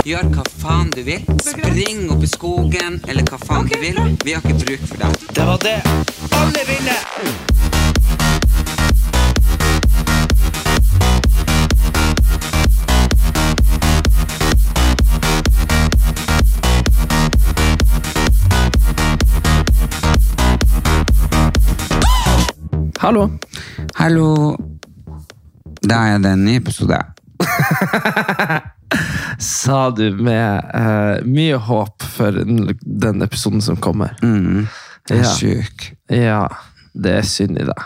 Gjør hva faen du vil. Spring opp i skogen, eller hva faen du vil. Vi har ikke bruk for deg. Det var det alle ville! Hallo. Hallo. Da er det en ny episode. Sa du med uh, mye håp for den, den episoden som kommer. Mm. Jeg er Ja. sjuk. Ja, det er synd i deg.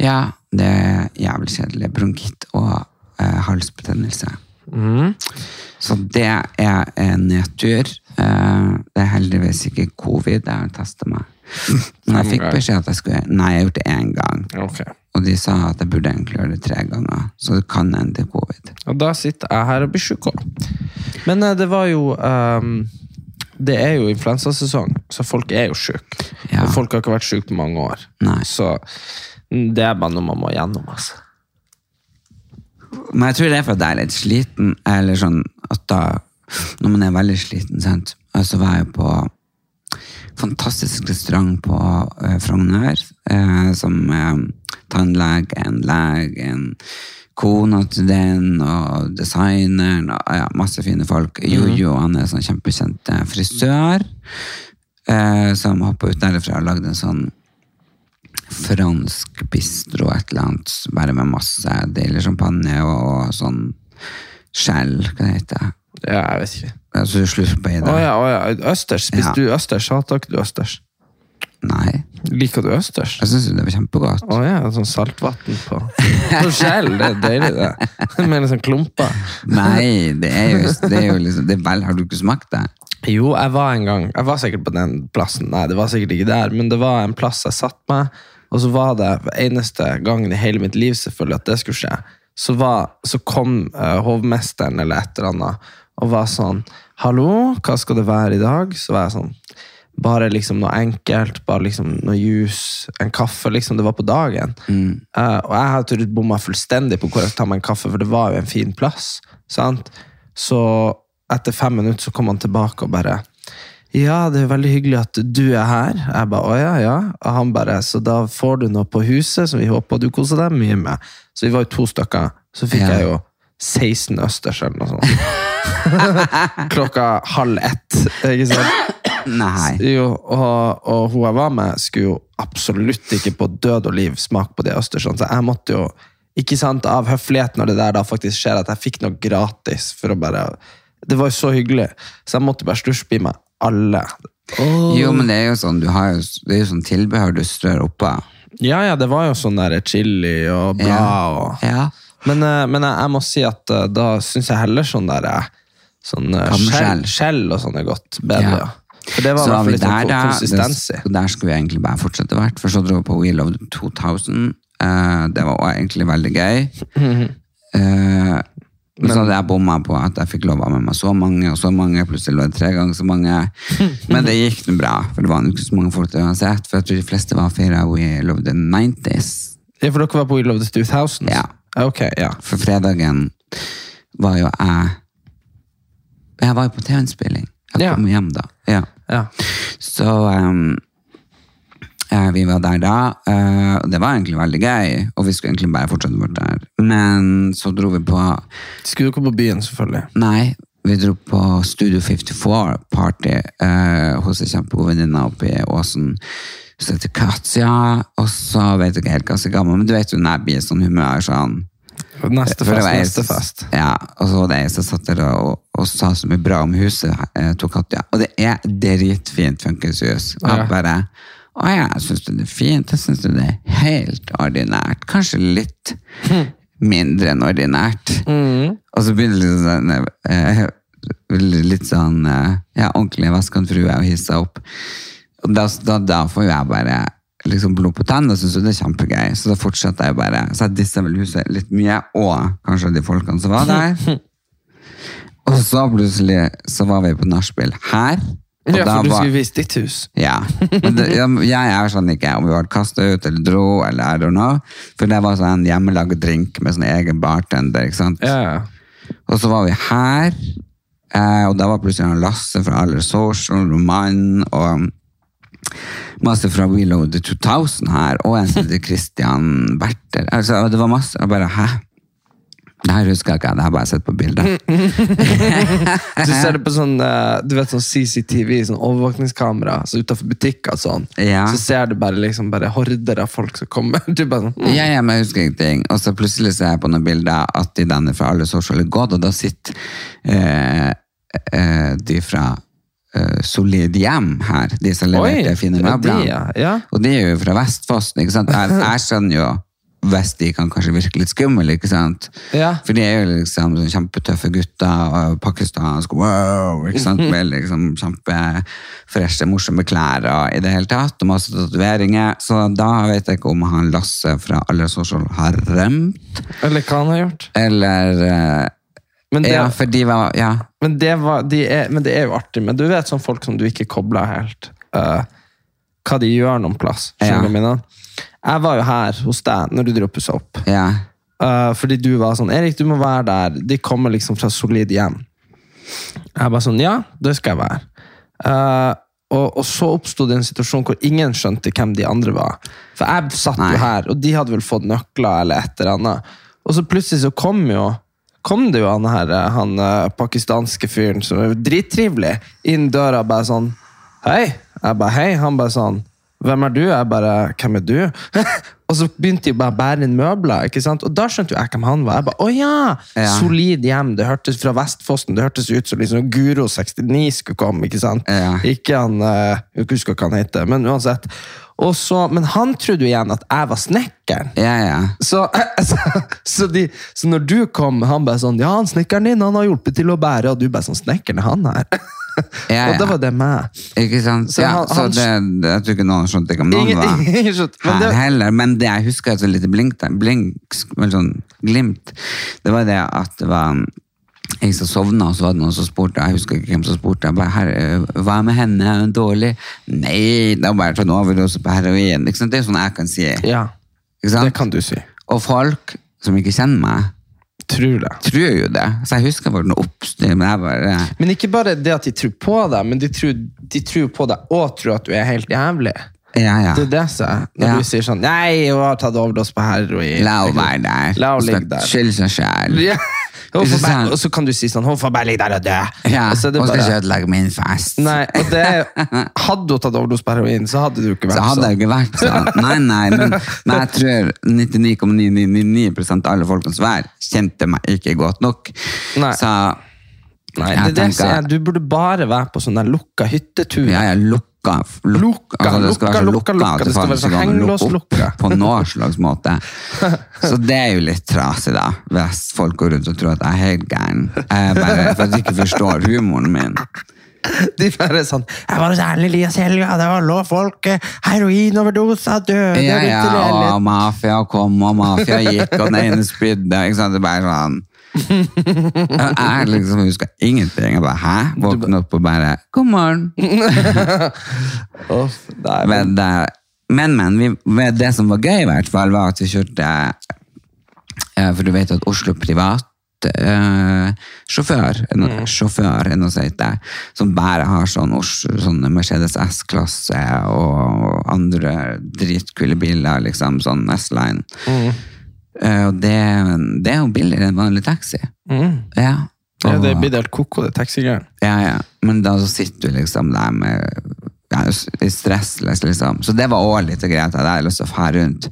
Ja, det er jævlig kjedelig. Bronkitt og uh, halsbetennelse. Mm. Så det er en nedtur. Uh, det er heldigvis ikke covid. Jeg har testa meg. Men jeg fikk beskjed at jeg skulle Nei, jeg har gjort det én gang. Ok. Og de sa at jeg burde egentlig gjøre det tre ganger. Så det kan ende til covid. Og da sitter jeg her og blir sjuk òg. Men eh, det var jo um, Det er jo influensasesong, så folk er jo sjuke. Ja. Og folk har ikke vært sjuke på mange år. Nei. Så mm, det er bare noe man må gjennom. altså. Men jeg tror det er for at jeg er litt sliten, eller sånn at da Når man er veldig sliten, sant. Og så var jeg på fantastisk restaurant på eh, Frogner, eh, som eh, tannlegen, legen, kona til den, og designeren, og ja, masse fine folk. Jojo, han er sånn kjempekjent eh, frisør, eh, som hoppa ut derfra og lagde en sånn fransk bistro, et eller annet, bare med masse deilig champagne og, og sånn skjell, hva det heter Ja, jeg vet ikke. Altså, du slurper i det. Å ja, å ja. Østers. Spiste Ja. du østers? Sa ikke du østers? Nei, Liker du østers? jeg synes det var kjempegodt. Å ja, sånn saltvann på, på skjell. Det er deilig, det. Med litt sånn klumper. Nei, det er jo, det er jo liksom, det er vel, har du ikke smakt det? Jo, jeg var en gang Jeg var sikkert på den plassen. Nei, det var sikkert ikke der, men det var en plass jeg satt meg, og så var det eneste gangen i hele mitt liv selvfølgelig at det skulle skje. Så, var, så kom uh, hovmesteren eller et eller annet og var sånn Hallo, hva skal det være i dag? Så var jeg sånn Bare liksom noe enkelt, bare liksom noe juice, en kaffe. liksom, Det var på dagen. Eh, og jeg hadde bomma fullstendig på hvor jeg skulle ta meg en kaffe, for det var jo en fin plass. sant? Så etter fem minutter så kom han tilbake og bare Ja, det er veldig hyggelig at du er her. Jeg bare, å ja, ja. Og han bare, så da får du noe på huset som vi håper du koser deg mye med. Så vi var jo to stykker. Så fikk Ja. jeg jo 16 østers eller noe sånt. Klokka halv ett. ikke sant? Nei. Jo, og, og hun jeg var med, skulle jo absolutt ikke på død og liv smake på de østersene. Så jeg måtte jo, ikke sant, av høflighet når det der da faktisk skjer, at jeg fikk noe gratis for å bare Det var jo så hyggelig, så jeg måtte bare slushby meg alle. Jo, men det er jo sånn, du har jo, det er jo sånn tilbehør du strør oppå. Ja, ja, det var jo sånn der chili og bla og Ja. Men, eh, men jeg, jeg må si at eh, da syns jeg heller sånn der eh, sånn skjell, skjell og sånn er godt bedre. Ja. Ja. For det var i Så hvert fall vi litt sånn der, da. konsistens i. Der skulle vi egentlig bare fortsette vært, for så dro vi på We Love 2000. Uh, det var også egentlig veldig gøy. Uh, men så hadde jeg bomma på at jeg fikk lov av med meg så mange, og så mange, plutselig lå det tre ganger så mange. Men det gikk nå bra, for det var ikke så mange folk uansett. For jeg tror de fleste var feira We Love the 90s. Ja, for dere var på We Love the 2000? Ja. Okay, ja. For fredagen var jo jeg Jeg var jo på TV-innspilling. Jeg Ja. kom hjem da. Ja. Ja. Så eh, vi var der da, eh, og det var egentlig veldig gøy. Og vi skulle egentlig bare fortsette bort der. Men så dro vi på Skulle dere på byen, selvfølgelig? Nei, vi dro på Studio 54-party eh, hos en kjempegod venninne oppe i Åsen. Så heter Katja, og så vet jeg ikke helt hva som er gammel, men du vet jo når jeg blir sånn humør sånn Neste fest, neste fest. Ja, og så var det ei som satt der og, og sa så mye bra om huset, til Katja. Og det er dritfint funkishus. Og jeg bare Å ja, syns du det er fint? Jeg syns det er helt ordinært. Kanskje litt mindre enn ordinært. Mm. Og så begynner det liksom sånn eh, litt sånn eh, ja, ordentlig vestkantfrue og hissa opp. Og da, da, da får jeg bare liksom blod på tennene syns jo det er kjempegøy. Så da fortsetter jeg bare. Så jeg dissa vel huset litt mye, og kanskje de folkene som var der. Og så plutselig så var vi på nachspiel her. Ja, for du skulle vise ditt hus. ja. Det, jeg er sånn ikke om vi ble kasta ut eller dro, eller I don't know. For det var sånn en hjemmelaget drink med sånn egen bartender. ikke sant? Ja. Og så var vi her, eh, og da var plutselig Lasse fra Aller Social, Roman, og masse fra Reload the 2000 her, og en som heter Christian Berter. Altså, det var masse, og bare, hæ? Det her husker jeg ikke, det har bare sett på bilder. Du ser det på sånn, eh, du vet, sånn CCTV, sånn overvåkningskamera så utenfor butikker sånn. Ja. Så ser du bare, liksom, bare horder av folk som kommer. Du bare sånn, mm. Ja, ja, men jeg husker ingenting. Og så plutselig ser jeg på noen bilder at de denne fra alle sosiale gått, og da sitter eh, eh, de fra eh, Solid Hjem her, de som leverte fine var de, møbler. ja. Ja. Og de er jo fra Vestfossen, ikke sant? Jeg, jeg skjønner jo hvis de kan kanskje virke litt skummel, ikke sant? Ja. For de er jo liksom sånn kjempetøffe gutter, og pakistansk, wow, ikke sant? Med liksom kjempefreshe, morsomme klær og i det hele tatt, og masse tatoveringer. Så da vet jeg ikke om han Lasse fra Alle Social har rømt, Eller hva han har gjort. eller eh, Men det, Ja, for de var Ja. men, det var, de er, men det er jo artig. Men du vet sånn folk som du ikke kobler helt. Uh, hva de gjør noen plass. Skjønner du Ja. Jeg var jo her hos deg når du dro pussa opp. ja. Uh, fordi du var sånn Erik, du må være der. De kommer liksom fra solid hjem. Jeg bare sånn Ja, det skal jeg være. Uh, og, og så oppsto det en situasjon hvor ingen skjønte hvem de andre var. For jeg satt Nei. jo her, og de hadde vel fått nøkler eller et eller annet. Og så plutselig så kom jo kom det jo han her, eh, han pakistanske fyren som er drittrivelig, inn døra bare sånn Hei. Jeg bare hei. Han bare sånn Hvem er du? Jeg bare Hvem er du? og så begynte de bare å bære inn møbler. ikke sant? Og da skjønte jo jeg hvem han var. Jeg bare, å ja, Ja. Solid hjem. Det hørtes fra Vestfossen. Det hørtes ut som liksom Guro 69 skulle komme. ikke sant? Ja. Ikke han eh, Jeg husker hva han heter, men uansett. Så, men han trodde jo igjen at jeg var snekkeren. Ja, ja. Så, så, så, de, så når du kom, han bare sånn Ja, han snekkeren din han har hjulpet til å bære, og du bare sånn Snekkeren er han her? Ja, og da var det meg. Ikke sant? Så ja, han- så han- det, det, jeg tror ikke noen skjønte ikke om noen Ingen, var ingen. Men her det, heller, men det jeg husker et så lite blink, blink, sånn glimt, det var det at det var jeg som sovna, og så var det noen som spurte, jeg husker ikke hvem som spurte, jeg bare, her, øh, hva med henne, er hun dårlig? Nei, det var bare tatt overdose på heroin, ikke sant? Det er sånn jeg kan si, ja, det kan du si. Og folk som ikke kjenner meg, Tror det. tror jo det, så jeg husker bare noe oppstyr, men jeg bare, Men ikke bare det at de tror på deg, men de tror, de tror på deg og tror at du er helt jævlig. ja, ja, Det er det som er. Når Ja. du sier sånn Nei, hun har tatt overdose på heroin. la henne være der, La henne ligge der. skyld seg selv. Ja. Og så kan du si sånn får bare ligge der og dø. Ja, og så det og skal ikke ødelegge min fest. Nei, og det Hadde hun tatt overdose på heroin, så hadde du ikke vært sånn. Så hadde jeg ikke vært sånn. Nei, nei, men, men jeg tror 99,999 av alle folkene som var kjente meg ikke godt nok. Nei. Så Nei, jeg det det tenker- er, du burde bare være på sånn der lukka hyttetur. ja, ja, lukka Lukka, altså, det skal være så lukka, lukka, lukka, det skal være så sånn går an å hengelås lukke lukka. på noen slags måte. Så det er jo litt trasig, da, hvis folk går rundt og tror at jeg er helt gæren. Jeg bare for at de ikke forstår humoren min. De bare sånn Jeg var hos Erlend Elias Helga, det var lå folk heroinoverdose, heroinoverdoser, døde Ja, ja, og mafia kom, og mafia gikk, og den ene spydde. Ikke sant? Det er bare sånn Jeg liksom husker ingenting. Jeg bare, hæ? Våkne opp og bare God morgen. oh, men, Men, men, vi, det som var gøy, i hvert fall, var at vi kjørte eh, For du vet at Oslo Privat uh, sjåfør, no, mm. sjåfør noe som heter, som bare har sånn, sånn Mercedes S-klasse og andre dritkule biler, liksom, sånn S-line. Eh, og det, det er jo billigere enn vanlig taxi. mm. Ja. ja, det blir helt koko, det taxigreiene. ja, ja. Men da sitter du liksom der med ja, stressless, liksom. Så det var også litt greit jeg hadde lyst til å fære rundt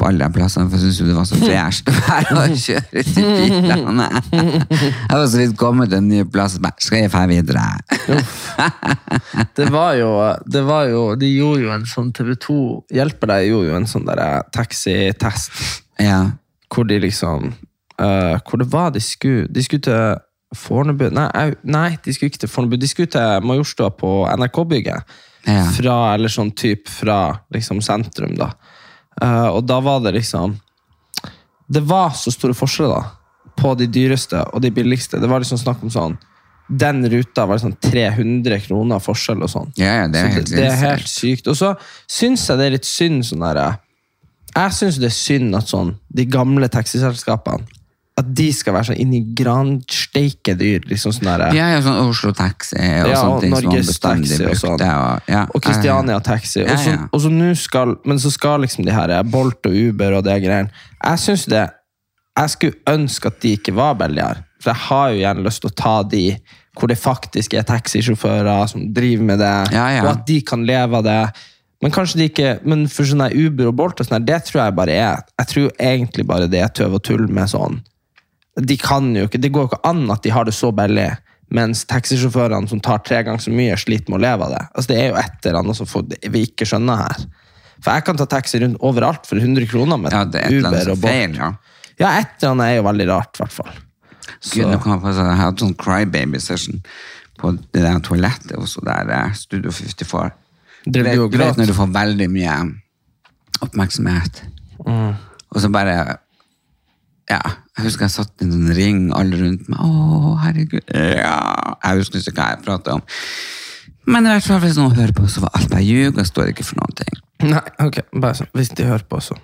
på alle de plassene, for jeg syntes jo det var så fresht å være og kjøre ut i bilene. Jeg var så vidt kommet til en ny plass, og bare, skal jeg fære videre? Det var jo, det var jo De gjorde jo en sånn TV2 Hjelper deg gjorde jo en sånn eh, taxitest Ja. Hvor de liksom uh, Hvor det var de skulle De skulle til Fornebu nei, nei, de skulle ikke til Fornebu. De skulle til Majorstua på NRK-bygget. Ja. Fra, eller sånn typ fra liksom sentrum, da. Uh, og da var det liksom Det var så store forskjeller på de dyreste og de billigste. Det var liksom snakk om sånn Den ruta var sånn 300 kroner forskjell og sånn. Ja, ja, det er Så helt det, det er helt sykt. Og så syns jeg det er litt synd sånn der Jeg syns det er synd at sånn de gamle taxiselskapene At de skal være sånn inni gransteike dyr. Liksom sånn der, Ja, ja, sånn Oslo Taxi og Ja, sånne ting man Norges Taxi og sånn. Og, ja. Og Christiania Taxi. Ja, Og så, ja. og så nå skal, men så skal liksom de her Bolt og Uber og det greiene Jeg synes det Jeg skulle ønske at de ikke var billigere. For jeg har jo gjerne lyst til å ta de hvor det faktisk er taxisjåfører som driver med det, og at de kan leve av det. Men kanskje de ikke, men for sånn Uber og Bolt og sånn det tror jeg bare er Jeg tror egentlig bare det er tøv og tull med sånn de kan jo ikke, Det går jo ikke an at de har det så billig, mens taxisjåførene som tar tre ganger så mye, sliter med å leve av det. Altså Det er jo et eller annet som vi ikke skjønner her. For jeg kan ta taxi rundt overalt for 100 kroner med Ja, er Uber og Bolt. feil, ja. Ja, et eller annet er jo veldig rart, i hvert fall. Gud, nå kan jeg jeg hadde sånn crybaby-session på det der toalettet også der eh, Studio 54. Og du vet gråt? når du får veldig mye oppmerksomhet. Mm. Og så bare Ja, jeg husker jeg satt i en sånn ring alle rundt meg. Å, herregud. Ja. Jeg husker ikke hva jeg pratet om. Men i hvert fall hvis noen hører på, så var alt bare ljug, Jeg står ikke for noen ting. Nei, ok, bare sånn, hvis de hører på, så.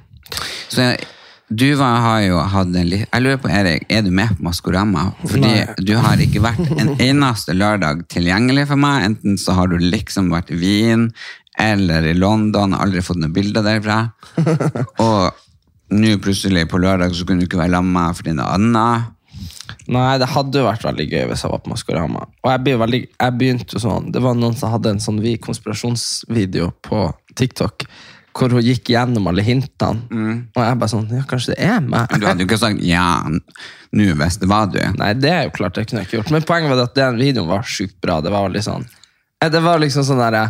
Så jeg- du var, har jo hatt en litt Jeg lurer på, Erik, er du med på Maskorama? Fordi Nei. du har ikke vært en eneste lørdag tilgjengelig for meg. Enten så har du liksom vært i Wien eller i London, aldri fått noen bilder derfra. Og nå plutselig på lørdag så kunne du ikke være sammen med meg fordi noe annet. Nei, det hadde jo vært veldig gøy hvis jeg var på Maskorama. Og jeg, veldig, jeg begynte jo sånn, det var noen som hadde en sånn vi konspirasjonsvideo på TikTok, hvor hun gikk gjennom alle hintene. Og jeg bare sånn, ja, kanskje det er meg. Du hadde jo ikke sagt ja nå hvis det var du. Nei, det er jo klart det kunne jeg ikke gjort. Men poenget var at den videoen var sjukt bra. Det var veldig sånn eh, Det var liksom sånn derre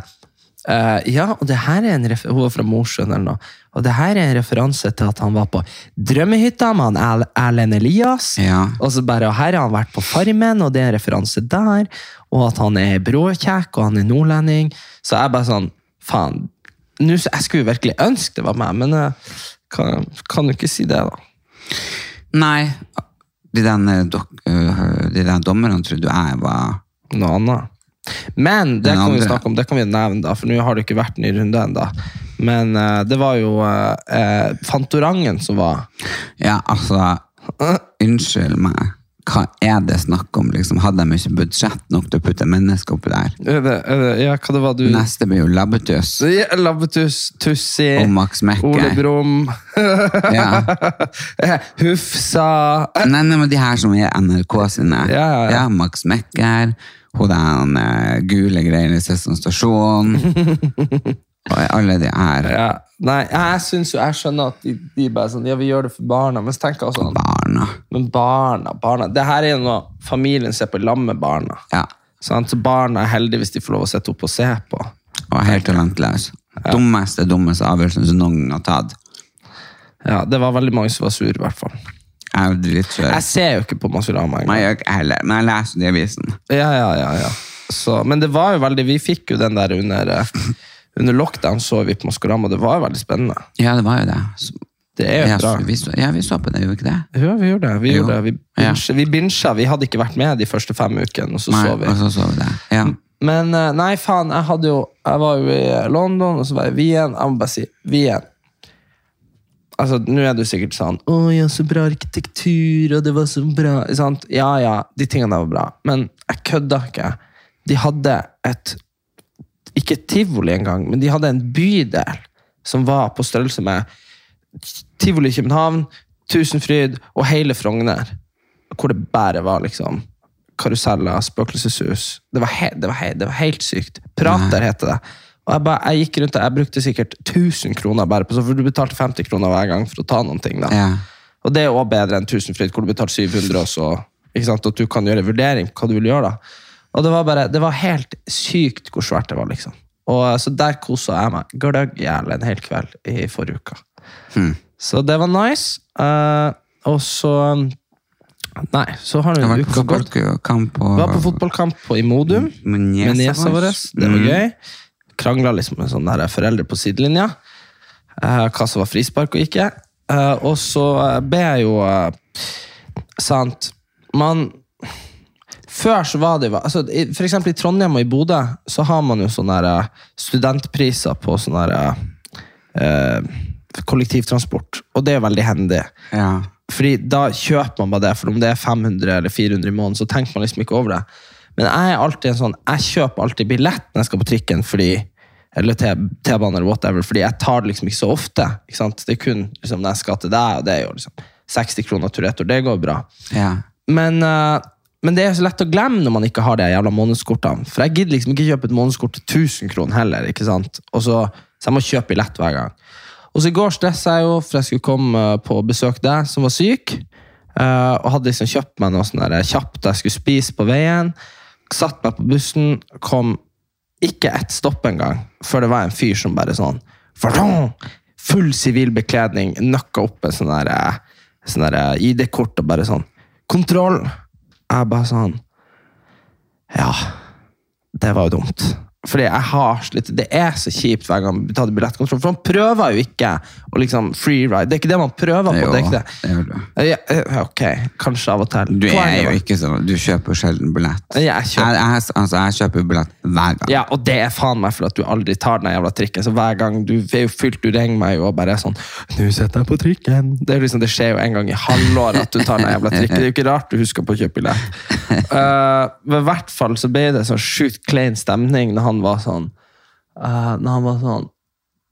Uh, Ja, og det her er en Hun er fra Mosjøen eller noe. Og det her er en referanse til at han var på drømmehytta med han Erl- Erlend Elias. Ja. Og så bare, og her har han vært på Farmen, og det er en referanse der. Og at han er bråkjekk, og han er nordlending. Så jeg bare sånn Faen. Nå- Jeg skulle virkelig ønske det var meg, men jeg kan, kan jo ikke si det, da. Nei, de der, eh, øh, de der dommerne trodde jeg var noe annet. Men det kan vi snakke om, det kan vi nevne, da, for nå har det ikke vært ny runde ennå. Men uh, det var jo uh, eh, Fantorangen som var Ja, altså Unnskyld meg. Hva er det snakk om? Liksom? Hadde de ikke budsjett nok til å putte mennesker oppi der? er det, er det, Ja, hva det var du Neste blir jo Labbetuss Ja, Labbetuss, Tussi, og Max Ole. Brumm, Ja. Hufsa Nei, nei, men de her som er NRK sine. Ja, ja, ja. Max Mekker. Hun den uh, gule greiene i Sesson stasjon. og alle de her ja. Nei, jeg synes jo, jeg skjønner at de, de bare sånn Ja, vi gjør det for barna, men så tenker jeg sånn barna. Men barna, barna Det her er jo noe familien ser på i lag med barna. Ja. Sånn, Så barna er heldige hvis de får lov å sitte opp og se på. Og er helt talentløs. Dummeste, dummeste avgjørelsen som noen gang har tatt. Ja, Det var veldig mange som var sur, i hvert fall. Jeg. Jeg ser jo ikke på Masurama engang. jeg heller, men jeg leser det i avisen. Ja, ja, ja, ja. Så, men det var jo veldig Vi fikk jo den der under, eh, under lockdown, så vi på Maskorama. Det var veldig spennende. Ja, det var jo det. Så, Det er jo ja, bra. vi, så, ja, vi så på det, gjorde vi ikke det? Ja, vi gjorde det. Vi, Jo. gjorde det. vi, binge, vi binge, Vi hadde ikke vært med de første fem ukene, og så Nei, så vi. Og så så vi det. Ja. Men eh, nei, faen, jeg hadde jo Jeg var jo i London, og så var jeg i Wien. Jeg må bare si Wien. Altså, Nå er jo sikkert sånn Å ja, så bra arkitektur, og det var så bra. Sant? Ja, ja, de tingene der var bra. Men jeg kødda ikke. De hadde et Ikke tivoli engang, men de hadde en bydel som var på størrelse med Tivoli i København, Tusenfryd og hele Frogner. Hvor det bare var liksom karuseller, spøkelseshus. Det var, det, var det var helt sykt. Prater heter det. Og jeg, bare, jeg gikk rundt der, jeg brukte sikkert 1000 kroner bare på så, for du betalte 50 kroner hver gang for å ta noen ting. da. Ja. Og det er også bedre enn Tusenfryd, hvor du betalte 700 også, ikke sant? og at du kan gjøre en vurdering på hva du vil gjøre. da. Og det var bare, det var helt sykt hvor svært det var, liksom. Og eh, Så der kosa jeg meg gløgg jævlig en hel kveld i forrige uke. Så det var nice. Uh, og så Nei, så har Jeg en nå uka gått. på, Var på fotballkamp på, i Modum med niesa vår. Det var Mm. gøy. Krangla liksom med sånne der foreldre på sidelinja. Uh, hva som var frispark og ikke. Uh, og så ber jeg jo uh, Sant. Man Før så var det altså, For eksempel i Trondheim og i Bodø så har man jo sånne eh, studentpriser på sånne der eh, kollektivtransport. Og det er veldig hendig. Ja. Fordi da kjøper man bare det, for om det er 500 eller 400 i måneden, så tenker man liksom ikke over det. Men jeg er alltid en sånn, jeg kjøper alltid billett når jeg skal på trikken, fordi, eller T-bane eller whatever, fordi jeg tar det liksom ikke så ofte. Ikke sant? Det er kun liksom, når jeg skal til deg, og det er jo liksom 60 kroner tur-retur, det går bra. ja. Men, eh, men det er så lett å glemme når man ikke har de jævla månedskortene. For jeg gidder liksom ikke kjøpe et månedskort til 1000 kroner heller. ikke sant? Og så, så jeg må kjøpe billett hver gang. Og så I går stressa jeg jo, for jeg skulle komme eh, på besøk deg som var syk. eh, og hadde liksom kjøpt meg noe sånn der kjapt jeg skulle spise på veien. Satt meg på bussen, kom ikke ett stopp engang før det var en fyr som bare sånn! Full sivil bekledning, nøkka opp en sånn eh, sånn eh, ID-kort og bare sånn Kontroll! Jeg bare sånn Ja, det var jo dumt. Fordi jeg har slitt Det er så kjipt hver gang vi tar billettkontroll, for man prøver jo ikke å liksom freeride. Det er ikke det man prøver på. Jo, det er ikke det. det. Ja, ja, ok, kanskje av og til. Du er jo ikke så Du kjøper sjelden billett. Jeg kjøper- jeg, jeg, altså, jeg kjøper billett hver gang. Ja, og det er faen meg for at du aldri tar den jævla trikken. Så hver gang du er jo fylt, du ringer meg jo og bare er sånn Nå setter jeg på trikken. Det, er liksom, det skjer jo en gang i halvåret at du tar den jævla trikken. Det er jo ikke rart du husker på å kjøpe billett. Uh, men i hvert fall så ble det sånn sjukt klein stemning når han var sånn uh, Når han var sånn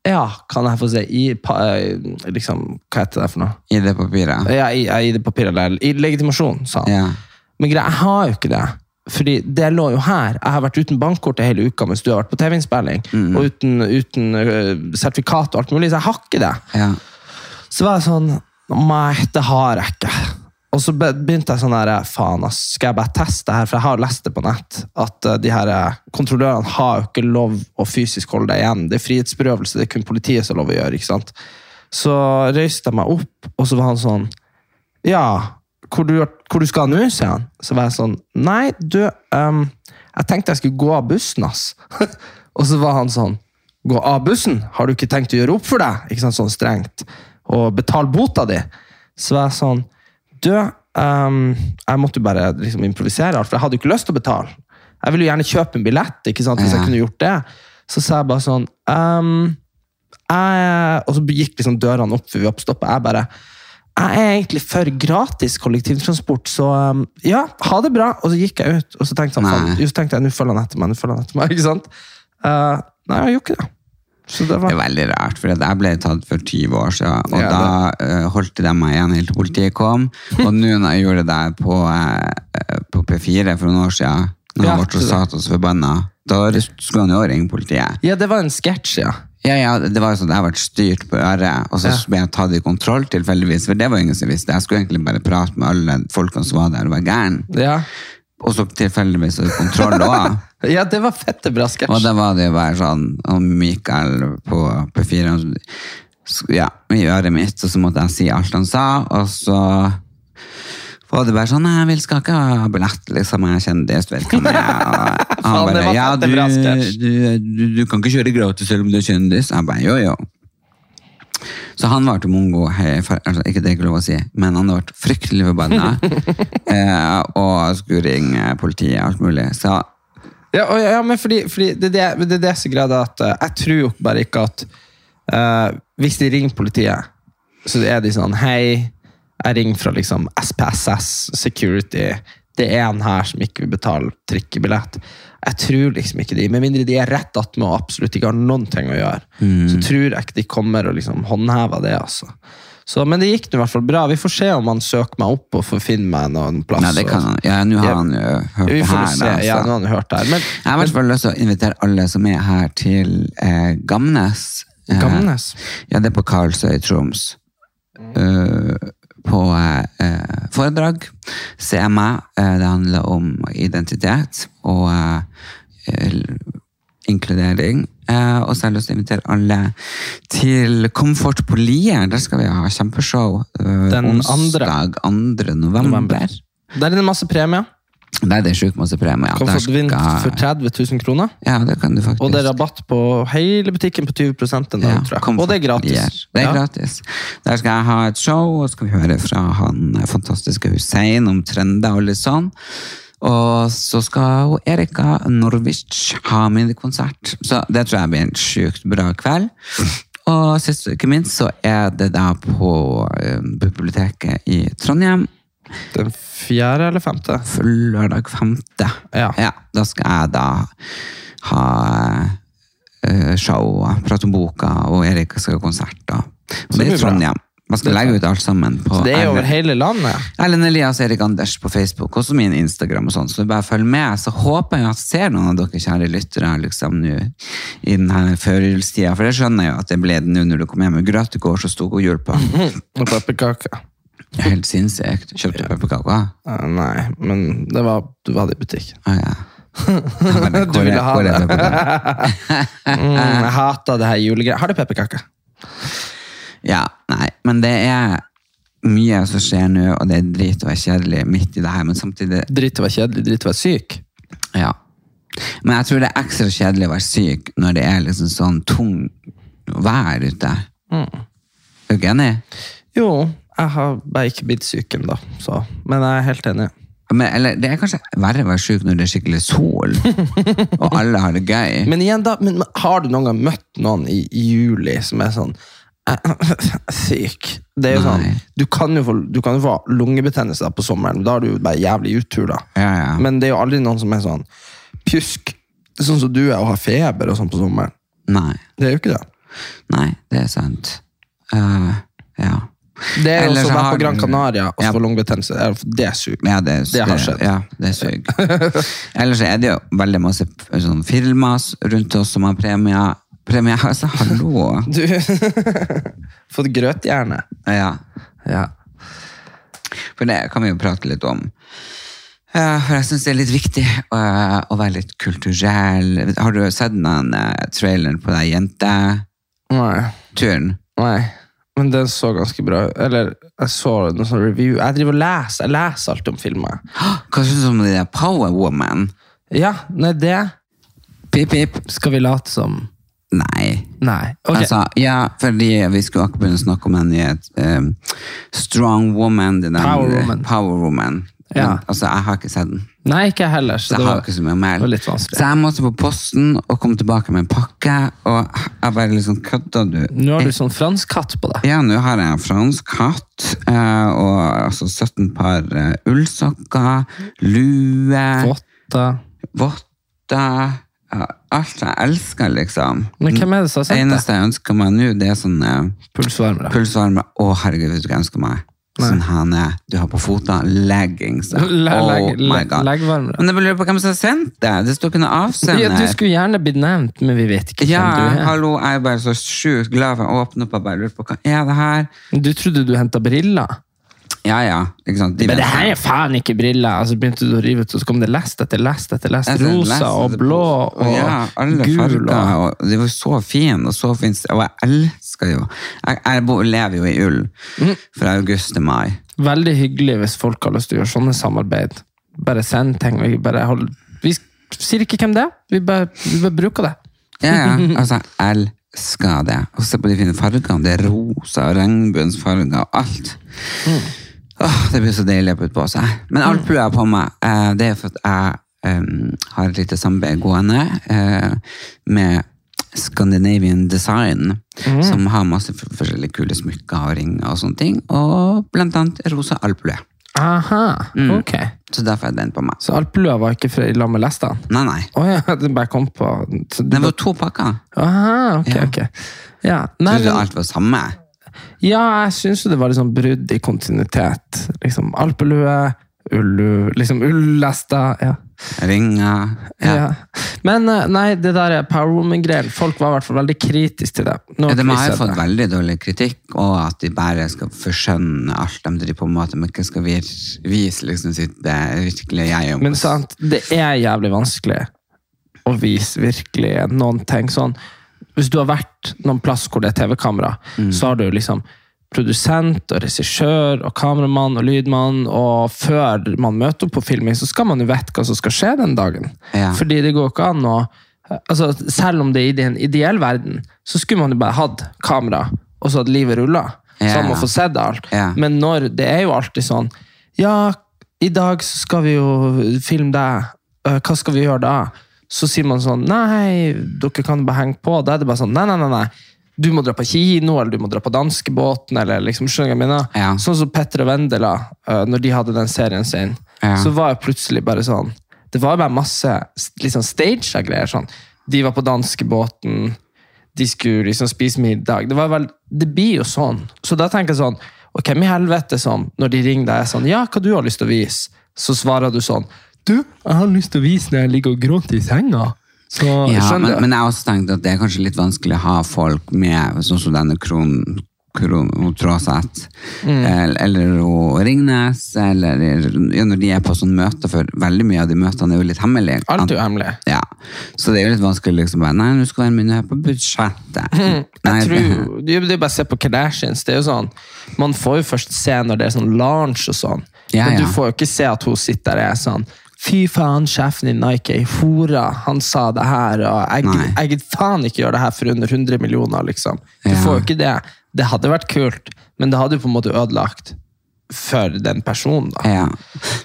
Ja, kan jeg få se i pa, uh, liksom, Hva heter det for noe? ID-papiret. Ja, i, i det papiret, eller i legitimasjon, sa han. Ja. Men greia, jeg har jo ikke det. Fordi det lå jo her. Jeg har vært uten bankkort hele uka mens du har vært på TV-innspilling. Og uten, uten øh, sertifikat og alt mulig, så jeg har ikke det. ja. Så var jeg sånn Nei, det har jeg ikke. Og så begynte jeg sånn her Faen, ass, skal jeg bare teste her? For jeg har lest det på nett. At øh, de her øh, kontrollørene har jo ikke lov å fysisk holde deg igjen. Det er frihetsberøvelse. Det er kun politiet som har lov å gjøre. ikke sant? Så røyste jeg meg opp, og så var han sånn Ja, hvor du, hvor du skal nå, sier han. Så var jeg sånn Nei, du, um, jeg tenkte jeg skulle gå av bussen, ass. og så var han sånn Gå av bussen? Har du ikke tenkt å gjøre opp for deg? Ikke sant, sånn strengt. Og betale bota di? Så var jeg sånn Du, um, jeg måtte jo bare liksom improvisere for jeg hadde jo ikke lyst til å betale. Jeg ville jo gjerne kjøpe en billett, ikke sant, hvis Ja. jeg kunne gjort det. Så sa jeg bare sånn um, jeg, Og så gikk liksom dørene opp før vi oppstoppa. Jeg bare jeg er egentlig for gratis kollektivtransport, så um, ja, ha det bra. Og så gikk jeg ut, og så tenkte, han, så tenkte jeg nå følger han etter meg. nå følger han etter meg, ikke sant? Uh, nei, jeg gjorde ikke det. Så det Det er veldig rart, for jeg ble tatt for 20 år siden, og Ja, da uh, holdt de meg igjen helt til politiet kom. Og nå når jeg gjorde det på, uh, på P4 for noen år siden, når han ble så det- og så forbanna, da skulle han jo ringe politiet. Ja, det var en sketsj, ja. Ja, ja, det var jo sånn at jeg ble styrt på øret, og så ble jeg tatt i kontroll tilfeldigvis, for det var ingen som visste. Jeg skulle egentlig bare prate med alle folkene som var der og var gæren. Ja, Og så tilfeldigvis kontroll også. ja det var fette bra Og sketsj. da var det jo bare sånn, og Mikael på P4, han sk- ja, i øret mitt, og så måtte jeg si alt han sa, og så var det bare sånn, jeg vil skal ikke ha billett, liksom, jeg er. Og Faen, Han bare, ja, du, du, du, du kan ikke kjøre gratis selv om du er kjendis. Jeg bare, jo, jo. Så han var til mongo, hei, for, altså, ikke det er ikke lov å si, men han ble fryktelig forbanna, eh, og skulle ringe politiet, alt mulig. Så Ja, og, ja men fordi, fordi det, det, det det er greia, da, at uh, jeg tror jo bare ikke at uh, Hvis de ringer politiet, så er de sånn Hei, jeg ringer fra liksom SPSS Security. Det er en her som ikke vil betale trikkebillett. Jeg tror liksom ikke de, Med mindre de er rett attmed og absolutt ikke har noen ting å gjøre, Mm. så tror jeg ikke de kommer og liksom håndhever det. altså. Så, men det gikk nå i hvert fall bra. Vi får se om han søker meg opp og får finne meg noen plass. Nei, det kan han. Ja, nå har han jo hørt Vi det får her. se. Da, Ja, nå har han hørt her. Men, Jeg har i hvert fall lyst til å invitere alle som er her til eh, Gamnes. Eh, Gamnes? Ja, det er på Karlsøy i Troms. Eh, på eh, foredrag. Meg. Eh, det handler om identitet og eh, inkludering. Eh, og så har jeg lyst til å invitere alle til Komfort på Lier. Der skal vi ha kjempeshow. Den onsdag 2. november. November. Der er det masse premier. Er det sjukt masse premier. Kan få vinn for 30 000 kroner. Ja, det kan du faktisk. Og det er rabatt på hele butikken på 20 den dag, Ja, tror jeg. Og det er gratis. Ja, Det er Ja. gratis. Der skal jeg ha et show, og skal vi høre fra han eh, fantastiske Hussein om trender og litt sånn. Og så skal Erika Norwich ha minikonsert. Så det tror jeg blir en sjukt bra kveld. Og sist ikke minst så er det da på eh, biblioteket i Trondheim. Den fjerde eller femte? lørdag femte. Ja. da skal jeg da ha uh, show prate om boka, og Erik skal ha konsert. Og Så det er bra. Trondheim. Man skal legge ut alt sammen på Så det er over Erlend- hele landet. Erlend Elias Erik Anders på Facebook, også min Instagram. og sånn, så bare følg med. Så håper jeg at jeg ser noen av dere kjære lyttere liksom nå i denne førjulstida. For det skjønner jeg jo at det ble nå når du kom hjem med grøtekår som sto og jul på. Og pepperkaker. Helt sinnssykt. Kjøpte du pepperkaker? Eh, nei, men det var, du hadde i butikk. Å ja. Ja, Du ville ha det. Mm, jeg hater det her julegreiet. Har du pepperkaker? Ja, nei, men det er mye som skjer nå, og det er drit å være kjedelig midt i det her, men samtidig Dritt å være kjedelig, dritt å være syk. Ja. Men jeg tror det er ekstra kjedelig å være syk når det er liksom sånn tung vær ute. Mm. Er du ikke enig? Jo, jeg har bare ikke blitt syk ennå, så Men jeg er helt enig. Men, eller, det er kanskje verre å være syk når det er skikkelig sol, og alle har det gøy. Men igjen, da, men, men har du noen gang møtt noen i, i juli som er sånn syk? Det er jo sånn, du kan jo, få, du kan jo få lungebetennelse på sommeren, da har du jo bare jævlig uttur. da. Ja, ja. Men det er jo aldri noen som er sånn pjusk, sånn som du er og har feber og sånn på sommeren. Nei, Det er jo ikke det. nei, det er sant. Uh, ja. Det er jo Eller som å på Gran Canaria og Ja. få lungebetennelse. Det er- Det er. Ja, det, Det har skjedd. Ja, det er sykt. Ellers er det jo veldig masse sånn firmaer rundt oss som har premier. Premier, altså, hallo! Du Fått grøthjerne. Ja. Ja. For det kan vi jo prate litt om. Eh, For jeg syns det er litt viktig å, å være litt kulturell. Har du sett den eh, traileren på den jenteturen? Nei. Nei. Men den så ganske bra ut. Eller jeg så noen sånn review. Jeg driver og leser Jeg leser alt om filmer. Hva syns du om de der Power Woman? Ja, nei, det Pip, pip. skal vi late som. Nei. Nei. Ok. Altså, ja, fordi vi skulle akkurat begynne å snakke om den i et um, Strong Woman. Den, Power Woman. Power Woman. Ja. Men, altså, jeg har ikke sett den. Nei, ikke heller. Så Så jeg det har var, ikke så mye å det var litt vanskelig. Så jeg måtte på posten og komme tilbake med en pakke, og jeg bare liksom kødda du? Nå har du sånn fransk katt på deg. Ja, nå har jeg en fransk hatt, eh, og altså 17 par eh, ullsokker, lue, Votter. votter, alt jeg elsker, liksom. Men hvem er det som har Det sendt deg? eneste jeg ønsker meg nå, det er sånn eh, Pulsvarmere. pulsvarme. Å, herregud, vet du hva jeg ønsker meg? Sånn hane, du har på fotene, leggings. Le- oh my god. leggvarmere. Men jeg lurer på hvem som har sendt det. Det står ikke noe avsender. Ja, du skulle gjerne blitt nevnt, men vi vet ikke Ja, hvem du er. hallo, jeg er bare så sjukt glad for å åpne opp og bare lurer på hva er det her. Du trodde du henta briller. Ja, ja, ikke sant? De Men det her er faen ikke briller! Altså, så begynte du å rive ut, og så kom det lest etter lest etter lest. Rosa lest og blå og ja, alle gul. farger. Og... Og de var så fine og så fint. Og jeg elsker jo Jeg, jeg bor- lever jo i ull Mm. fra august til mai. Veldig hyggelig hvis folk har lyst til å gjøre sånne samarbeid. Bare send ting. Vi, bare hold... vi sier ikke hvem det er, vi bare, vi bare bruker det. Ja, ja. Altså, jeg elsker det. Og se på de fine fargene. Det er rosa, regnbuens farger og alt. Åh, det blir så deilig å putte på seg. Men alplue jeg på meg, eh, det er for at jeg um, har et lite samarbeid gående eh, med Scandinavian Design, som har masse forskjellige kule smykker og ringer og sånne ting. Og blant annet rosa alplue. Aha, Mm. ok. Så derfor jeg den på meg. Så alpelua var ikke fra i lag med lestene? Nei, nei. Oh, ja, den bare kom på så Det var to pakker. Aha, ok, Ja. ok. Ja, nei, Trodde alt var samme? Ja jeg syns jo det var sånn brudd i kontinuitet. Liksom alpelue, ullu, liksom ullester. Ja. Ringer. Ja. Ja. Men eh, nei, det der Power Woman-greien, folk var i hvert fall veldig kritiske til det. Nå Ja, de har jo fått det. veldig dårlig kritikk, og at de bare skal forskjønne alt de driver på med, at de ikke skal vise liksom sitt virkelige jeg. Om. Men sant, det er jævlig vanskelig å vise virkelig noen ting sånn. Hvis du har vært noen plass hvor det er TV-kamera, Mm. så har du liksom produsent og regissør og kameramann og lydmann, og før man møter opp på filming, så skal man jo vite hva som skal skje den dagen. Ja. Fordi det går ikke an å altså, Selv om det er i en ideell verden, så skulle man jo bare hatt kamera, og så hadde livet rulla. Ja, Så man må fått sett alt. Ja. Men når det er jo alltid sånn Ja, i dag skal vi jo filme deg. Øh, Hva skal vi gjøre da? Så sier man sånn Nei, dere kan bare henge på. Da er det bare sånn Nei, nei, nei. nei. Du må dra på kino, eller du må dra på danskebåten, eller liksom, skjønner jeg mener? Ja. Sånn som Petter og Vendela, øh, når de hadde den serien sin, Ja. så var jeg plutselig bare sånn Det var bare masse liksom staged greier. sånn. De var på danskebåten, de skulle liksom spise middag. Det, var vel, det blir jo sånn. Så da tenker jeg sånn Og hvem i helvete som, når de ringer deg, er sånn Ja, hva du har lyst til å vise? Så svarer du sånn Du, jeg har lyst til å vise når jeg ligger og gråter i senga. Så Ja, men, men jeg har også tenkt at det er kanskje litt vanskelig å ha folk med, sånn som denne kronen Kron hun Tråseth, Mm. eller, eller hun Ringnes, eller ja, når de er på sånn møte, for veldig mye av de møtene er jo litt hemmelige. Alt er hemmelig. Ja, så det er jo litt vanskelig liksom bare, nei, nå skal være med på budsjettet. Nei, Jeg tror, det er jo bare å se på Kardashians. Det er jo sånn, Man får jo først se når det er sånn launch og sånn. Ja, Men du får jo ikke se at hun sitter der og er sånn Fy faen, sjefen i Nike er ei hore. Han sa det her, og jeg, jeg gidder faen ikke gjøre det her for under 100 millioner, liksom. Du Ja. får jo ikke det. Det hadde vært kult, men det hadde jo på en måte ødelagt for den personen, da. Ja,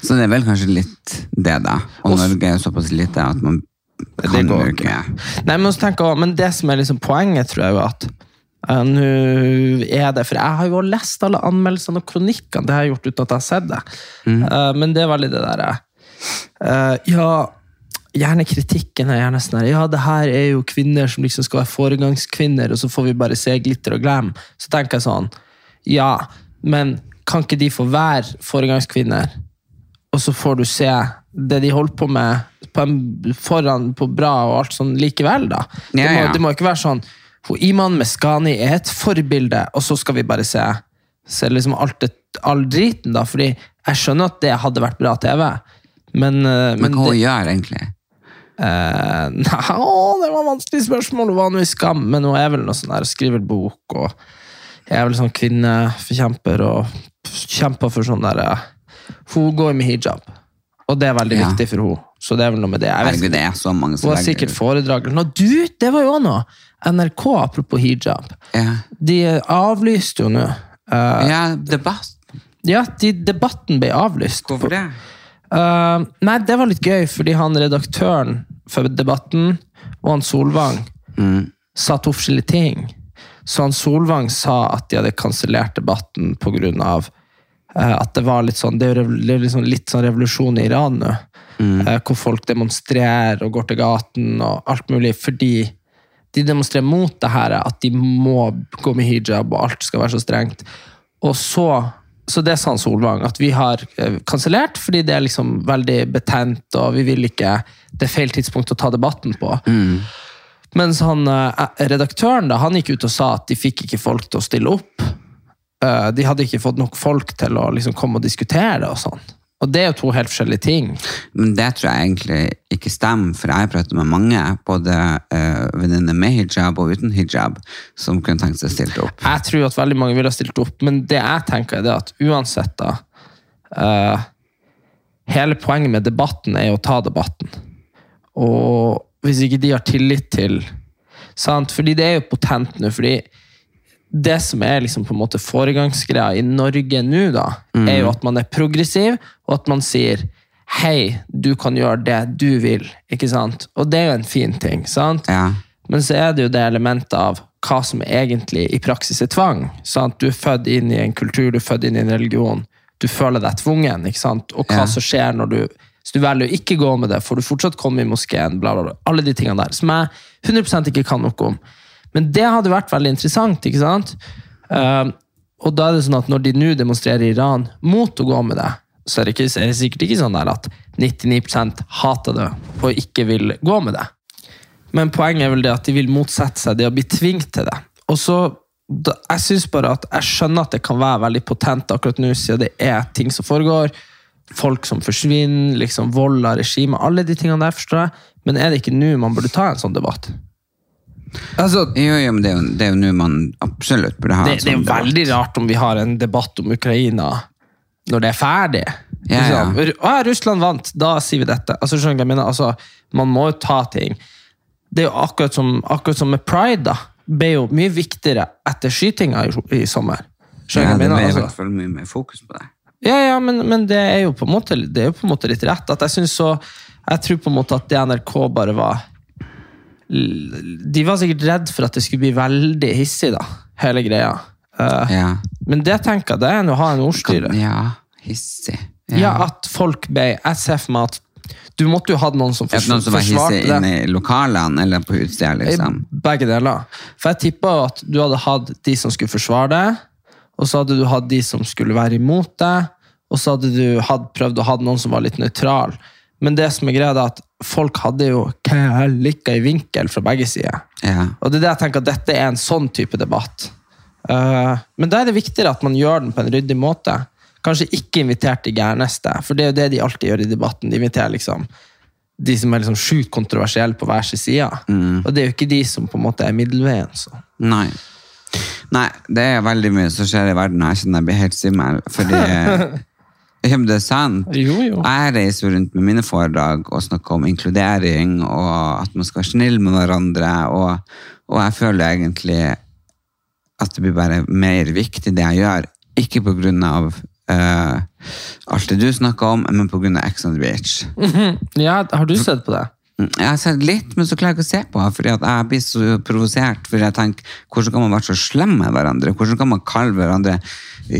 så det er vel kanskje litt det da. Og Og Norge er jo såpass lite at man kan jo går ikke. Nei, men, også- men det som er liksom poenget, tror jeg jo at eh, Nå er det For jeg har jo lest alle anmeldelsene og kronikkene, det har jeg gjort uten at jeg har sett det. Eh, men det var litt det derre eh, Ja, gjerne kritikken er gjerne sånn her Ja, det her er jo kvinner som liksom skal være foregangskvinner, og så får vi bare se glitter og glam. Så tenker jeg sånn Ja, men kan ikke de få være foregangskvinner? og så får du se det de holder på med på en, foran på bra og alt sånn likevel, da. Det, Ja, må, ja. det må ikke være sånn Iman Meskani er et forbilde, og så skal vi bare se, se liksom alt det, all driten, da. Fordi jeg skjønner at det hadde vært bra TV, men, eh, Men hva det, hun gjør egentlig? Eh, nei, å, det var vanskelig spørsmål. Hun var nå i Skam, men hun er vel noe sånn der, skriver bok og er vel sånn kvinneforkjemper og kjemper for sånn derre eh, Hun går med hijab, og det er veldig Ja. viktig for henne. Så det er vel noe med det. Jeg vet det er så mange som Hun har sikkert foredrag. Nå, du, det var jo noe! NRK, apropos hijab. Ja, De avlyste jo nå. Uh, ja debatt. ja, de, debatten ble avlyst. Hvorfor det? Uh, nei, det var litt gøy, fordi han redaktøren for debatten og han Solvang Mm. sa to forskjellige ting. Så han Solvang sa at de hadde kansellert debatten pga. Uh, at det var litt sånn Det er liksom litt sånn revolusjon i Iran nå. eh, hvor folk demonstrerer og går til gaten og alt mulig fordi de demonstrerer mot det her at de må gå med hijab og alt skal være så strengt. Og så så det sa han Solvang, at vi har eh, kansellert fordi det er liksom veldig betent, og vi vil ikke Det er feil tidspunkt å ta debatten på. Mens han, eh, redaktøren da, han gikk ut og sa at de fikk ikke folk til å stille opp. Eh, de hadde ikke fått nok folk til å liksom komme og diskutere det og sånn. Og det er jo to helt forskjellige ting. Men det tror jeg egentlig ikke stemmer, for jeg har pratet med mange, både uh, venninner med hijab og uten hijab, som kunne tenkt seg stilt opp. Jeg tror at veldig mange ville ha stilt opp, men det jeg tenker er det at uansett da, uh, hele poenget med debatten er å ta debatten. Og hvis ikke de har tillit til, sant? Fordi det er jo potent nå, fordi det som er liksom på en måte foregangsgreia i Norge nå, da, er jo at man er progressiv, og at man sier hei, du kan gjøre det du vil, ikke sant? Og det er jo en fin ting, sant? Ja. Men så er det jo det elementet av hva som egentlig i praksis er tvang. Sant? Du er født inn i en kultur, du er født inn i en religion. Du føler deg tvungen, ikke sant? Og hva Ja. som skjer når du Hvis du velger å ikke gå med det, får du fortsatt komme i moskeen, bla, bla, bla. Alle de tingene der, som jeg 100 ikke kan noe om. Men det hadde vært veldig interessant, ikke sant? Uh, og da er det sånn at når de nå demonstrerer i Iran mot å gå med det, så er det, ikke, er det sikkert ikke sånn at 99% hater det og ikke vil gå med det. Men poenget er vel det at de vil motsette seg det å bli tvunget til det. Og så, da, Jeg synes bare at jeg skjønner at det kan være veldig potent akkurat nå, siden det er ting som foregår. Folk som forsvinner, liksom vold av regimet. Alle de tingene der, forstår jeg. Men er det ikke nå man burde ta en sånn debatt? Altså, Jo, jo, men det er jo, nå man absolutt burde ha det, en det er jo sånn debatt. veldig rart om vi har en debatt om Ukraina når det er ferdig. Ja, ja. Liksom, «Å, Russland vant, da sier vi dette. Altså, skjønner jeg mener? Altså, man må jo ta ting. Det er jo akkurat som, akkurat som med pride, da. Ble jo mye viktigere etter skytinga i, i sommer. Ja, Skjønner du det jeg ble i hvert Altså, fall mye mer fokus på det. ja, ja, men, men det er måte, det er jo på en måte litt rett. At jeg synes så Jeg tror på en måte at det NRK bare var De var sikkert redd for at det skulle bli veldig hissig, da. Hele greia. Uh, Ja. men det tenker jeg, det er å ha en ordstyre. Ja, hissig. Ja, at folk ble Jeg ser for meg at du måtte jo hatt noen som forsvarte det noen som var forsvarte hissig det. inne i lokalene eller på utsida, liksom? Begge deler. For jeg tippa at du hadde hatt de som skulle forsvare det, og så hadde du hatt de som skulle være imot det, og så hadde du hatt, prøvd å ha noen som var litt nøytral. Men det som er greia, er at folk hadde jo likka i vinkel fra begge sider. Ja. Og det er det jeg tenker at dette er en sånn type debatt. Uh, men da er det viktigere at man gjør den på en ryddig måte. Kanskje ikke invitert de gærneste, for det er jo det de alltid gjør i debatten. De inviterer liksom de som er liksom sjukt kontroversielle på hver sin side. Og det er jo ikke de som på en måte er middelveien. Så. Nei. Nei, det er veldig mye som skjer i verden, og jeg kjenner jeg blir helt svimmel. Fordi men det sant. Jo, jo. Jeg reiser rundt med mine foredrag og snakker om inkludering, og at man skal være snill med hverandre, og, og jeg føler egentlig at det blir bare mer viktig det jeg gjør. Ikke på grunn av uh, alt det du snakker om, men på grunn av Ex on the Beach. Ja, har du sett på det? Jeg har sett litt, men så klarer jeg ikke å se på, fordi jeg blir så provosert. For jeg tenker, hvordan kan man være så slem med hverandre? Hvordan kan man kalle hverandre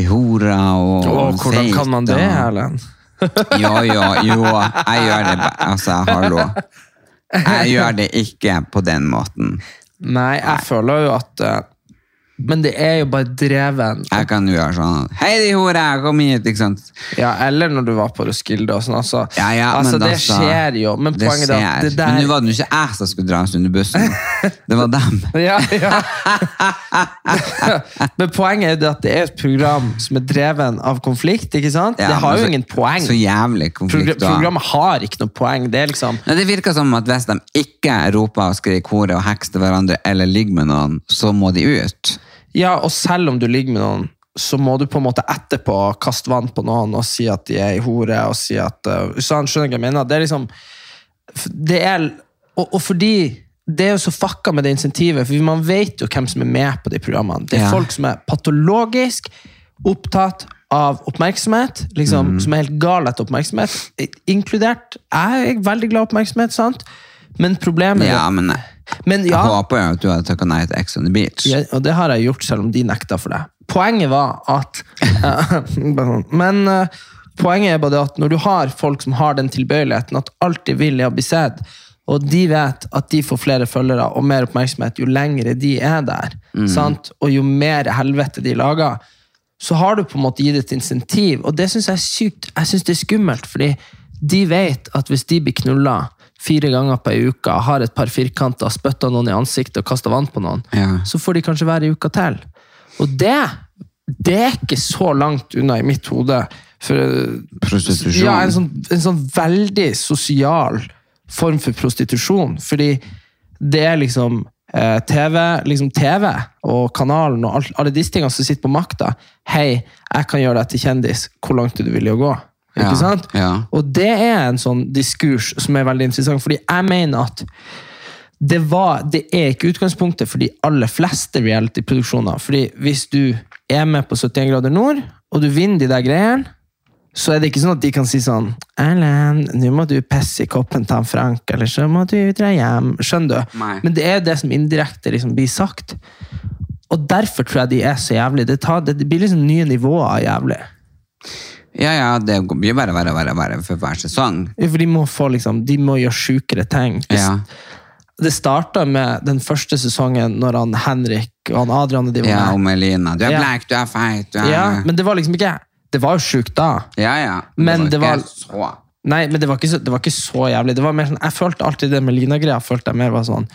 horer og Og hvordan kan man det, Erlend? Jo, jo, jo. Jeg gjør det Altså, hallo. Jeg gjør det ikke på den måten. Nei, jeg føler jo at eh, Men det er jo bare dreven. Jeg kan jo gjøre sånn Hei, de hore, kom hit! Ikke sant? Ja, Eller når du var på Roskilde og sånn. Altså, Ja, ja, altså men det altså, skjer jo. Men det poenget er at det der Men nå var det jo ikke jeg som skulle dras under bussen. Det var dem. ja, ja. Men poenget er jo at det er et program som er dreven av konflikt. ikke sant? Ja, det har jo så- ingen poeng. Så jævlig konflikt. Progr programmet har ikke noe poeng. Det er liksom Nei, det virker som at hvis de ikke roper og skriker hore og hekser hverandre eller ligger med noen, så må de ut. Ja, og selv om du ligger med noen, så må du på en måte etterpå kaste vann på noen og si at de er ei hore, og si at uh, sånn, Skjønner du hva jeg mener? Det er liksom det er, og, og fordi det er jo så fucka med det insentivet, for man vet jo hvem som er med på de programmene. Det er Ja. folk som er patologisk opptatt av oppmerksomhet, liksom, som er helt gal etter oppmerksomhet, inkludert Jeg er veldig glad i oppmerksomhet, sant? Men problemet Ja, men jeg men ja, håper jo at du hadde takket nei til Ex on the Beach. ja, og det har jeg gjort, selv om de nekta for det. Poenget var at. Men uh, poenget er bare det at når du har folk som har den tilbøyeligheten at alt de vil er å bli sett, og de vet at de får flere følgere og mer oppmerksomhet jo lengre de er der, sant? og jo mer helvete de lager, så har du på en måte gitt et insentiv, og det syns jeg er sykt. Jeg synes det er skummelt, fordi de vet at hvis de blir knulla fire ganger på ei uke, har et par firkanter, spytter noen i ansiktet og kaster vann på noen, Ja. så får de kanskje være i uka til. Og det, det er ikke så langt unna i mitt hode. For, Prostitusjon. Ja, en sånn, en sånn veldig sosial form for prostitusjon. Fordi det er liksom eh, TV, liksom TV og kanalen og alle disse tingene som sitter på makta. Hei, jeg kan gjøre deg til kjendis. Hvor langt er du villig å gå? Ikke Ja, sant? ja. Og det er en sånn diskurs som er veldig interessant, fordi jeg mener at det, var, det er ikke utgangspunktet for de aller fleste reality-produksjoner. Fordi hvis du er med på 71 grader nord, og du vinner de der greiene, så er det ikke sånn at de kan si sånn Erlend, nå må du pisse i koppen til Frank, eller så må du dra hjem. Skjønner du? Nei. Men det er det som indirekte liksom blir sagt. Og derfor tror jeg de er så jævlig. Det, tar, det, blir liksom nye nivåer av jævlig. Ja, ja, det blir verre og verre, verre for hver sesong. Ja, For de må, få, liksom, de må gjøre sjukere ting. Det, Ja. det starta med den første sesongen når han Henrik og han Adrian de var Ja, og Melina. Du er Ja. black, du er feit, du er Ja, men det var liksom ikke Det var jo sjukt da. Ja, ja. Men det var- ikke så Nei, men det var så, det var ikke så jævlig. Det var mer sånn, jeg følte alltid det med Lina-greia følte jeg mer var sånn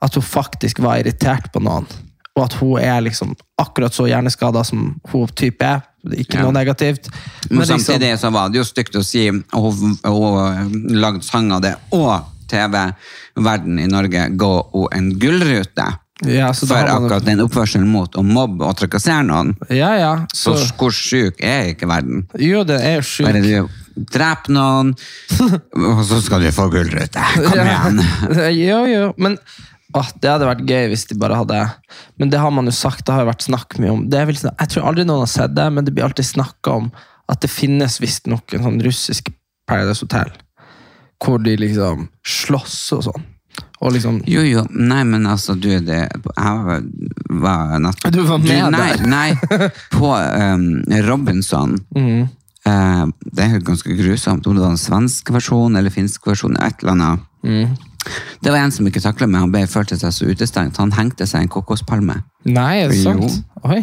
at hun faktisk var irritert på noen. Og at hun er liksom akkurat så hjerneskada som hun type er. Ikke Ja. noe negativt. Men men samtidig så var det jo stygt å si, og hun, hun lagde sang av det, og TV-verden i Norge ga henne en gullrute Ja, så for akkurat den oppførselen mot å mobbe og trakassere noen. Ja, ja. Så Så, hvor syk er ikke verden? jo, det er jo Bare du dreper noen, og så skal du få gullrute. Kom igjen. jo, jo, men åh, det hadde vært gøy hvis de bare hadde Men det har man jo sagt, det har jo vært snakk mye om. Sånn- jeg tror aldri noen har sett det, men det blir alltid snakka om at det finnes visstnok en sånn russisk Paradise Hotel. Hvor de liksom slåss og sånn. Og liksom Jo, jo, nei, men altså, du, det Jeg var, var. Du var med nei, der. Nei, på um, Robinson. Mm. Uh, det er ganske grusomt, om det var en svensk versjon eller finsk versjon, et eller annet. Mhm. Det var en som ikke taklet meg, han ble, følte seg så utestengt. Han hengte seg en kokospalme. Nei, er det sant? Oi.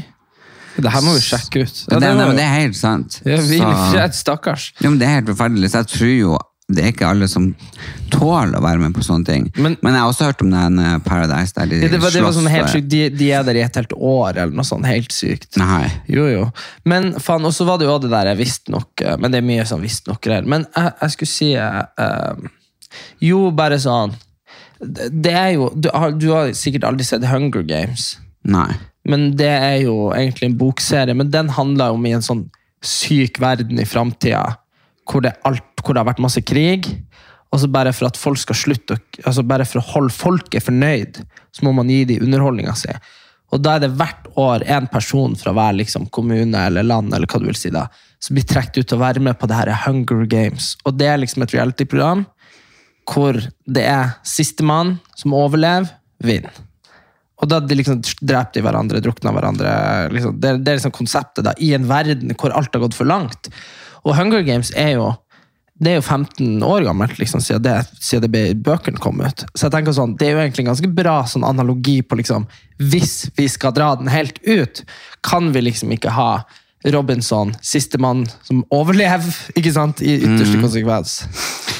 Det her må vi sjekke ut. Ja, det, det var- det er helt sant. Ja, fred, stakkars. Ja, men det er helt forferdelig, så jeg tror jo det er ikke alle som tåler å være med på sånne ting. Men- Men, jeg har også hørt om den eh, Paradise der de Ja, det var, det var sånn helt sykt. De, de er der i et helt år, eller noe sånt. Helt sykt. Nei. Jo, jo. Men faen, og så var det jo det der jeg visste nok, eh, men det er mye sånn visste nok greier. Men jeg, jeg skulle si eh, eh, Jo, bare sånn Det er jo du har, du har sikkert aldri sett Hunger Games, Nei. men det er jo egentlig en bokserie. Men den handler om i en sånn syk verden i framtida, hvor, hvor det har vært masse krig. Og så bare for at folk skal slutte altså Bare for å holde folket fornøyd, så må man gi dem underholdninga si. Og da er det hvert år en person fra hver liksom, kommune eller land eller hva du vil si da, som blir trukket ut til å være med på det her Hunger Games. Og det er liksom et reality-program hvor det er sistemann som overlever, vinner. Og da de liksom dreper de hverandre, drukner hverandre. Liksom. Det, det er liksom konseptet da, i en verden hvor alt har gått for langt. Og Hunger Games er jo det er jo 15 år gammelt liksom, siden, det, siden det bøkene kom ut. Så jeg tenker sånn, det er jo egentlig en ganske bra sånn analogi på liksom, hvis vi skal dra den helt ut, kan vi liksom ikke ha Robinson, sistemann som overlever, ikke sant, i ytterste konsekvens.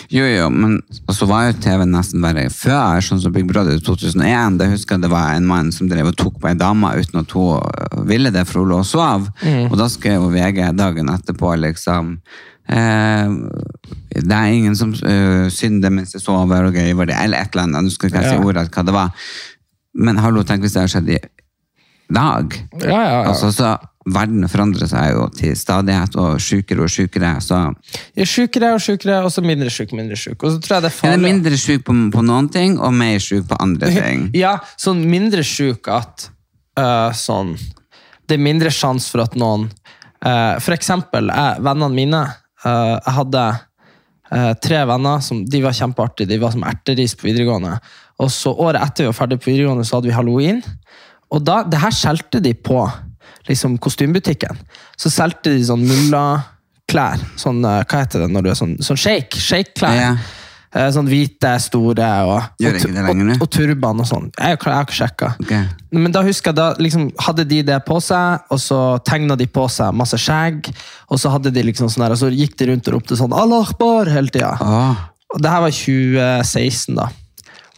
Jo, jo, men så var jo TV nesten bare før, sånn som Big Brother i 2001. Det husker jeg det var en mann som drev og tok på ei dame uten at hun øh, ville det, for hun lå og sov. Og da skrev jo VG dagen etterpå liksom eh, Det er ingen som uh, synder mens jeg sover, og gøy var det, eller et eller annet. Nå skal ikke Ja. si ordet hva det var. Men hallo, tenk hvis det har skjedd i dag. Ja, ja, ja. Altså, så Verden forandrer seg jo til stadighet, og sjukere og sjukere. Så er sjukere og sjukere, og så mindre sjuk, mindre sjuk. Og så tror jeg det er farlig. mindre sjuk på, på noen ting, og mer sjuk på andre ting. Ja, sånn mindre sjuk at øh, sånn Det er mindre sjanse for at noen øh, For eksempel, jeg, vennene mine øh, Jeg hadde tre venner som de var kjempeartige. De var som erteris på videregående. Og så Året etter vi var ferdig på videregående, så hadde vi halloween. Og da, det her skjelte de på liksom kostymbutikken. Så solgte de sånn mullaklær. Sånn, øh, hva heter det når du er sånn, sånn shake? Shake-klær. Ja. Eh, Sånn hvite, store og, og, og, og turban og sånn. Jeg, jeg har ikke sjekka. Okay. Men da husker jeg, da liksom, hadde de det på seg, og så tegna de på seg masse skjegg. Og så hadde de liksom sånn der, og så gikk de rundt og ropte sånn Allah akbar hele tida. Ah. Og det her var 2016, da.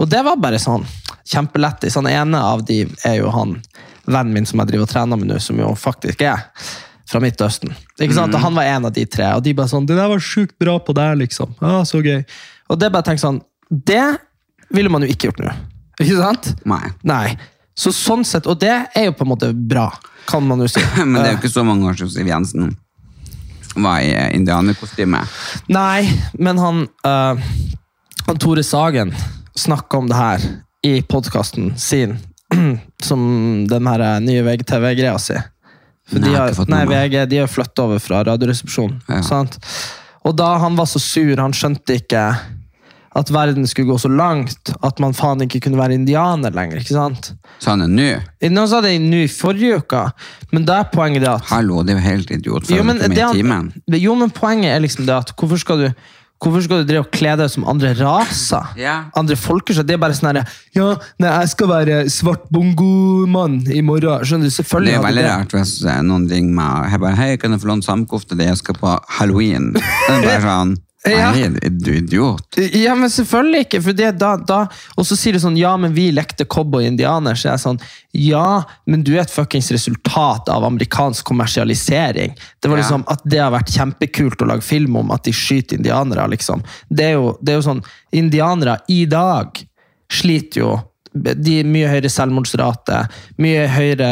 Og det var bare sånn kjempelættis. Han ene av de er jo han vennen min som jeg driver og trener med nå, som jo faktisk er fra Midtøsten. Ikke sant? Og han var en av de tre, og de bare sånn 'Det der var sjukt bra på deg', liksom. Ja, så gøy. Og det bare tenk sånn Det ville man jo ikke gjort nå. Ikke sant? nei. Nei. Så sånn sett, Og det er jo på en måte bra, kan man jo si. Men det er jo ikke så mange år siden Siv Jensen var i eh, indianerkostyme. Nei, men han, uh, han Tore Sagen snakka om det her i podkasten sin, som den her nye VGTV-greia si. For Nei, de har nei. VG de har flyttet over fra Radioresepsjonen. Ja. Og da han var så sur, han skjønte ikke at verden skulle gå så langt at man faen ikke kunne være indianer lenger. ikke sant? Så han er ny. Nå sa det nå i forrige uke, men da er poenget det at Hallo, det er jo helt idiot. jo men, det, han- jo, men poenget er liksom det at hvorfor skal du Hvorfor skal du drive og kle deg som andre raser? Ja. Andre folkeslag? Det er bare sånn her Ja, nei, jeg skal være svart bongomann i morgen. Skjønner du? Selvfølgelig. Det er veldig rart hvis noen ringer meg og jeg bare Hei, kan jeg få låne samekofte? Det jeg skal på halloween. Det er bare sånn Ja. Nei, du idiot? Ja, men selvfølgelig ikke. For det, da, da, og så sier du sånn Ja, men vi lekte cowboy-indianer. Så jeg er sånn Ja, men du er et fuckings resultat av amerikansk kommersialisering. Det var liksom At det har vært kjempekult å lage film om at de skyter indianere, liksom. Det er jo, det er jo sånn Indianere i dag sliter jo de Mye høyere selvmordsrate, mye høyere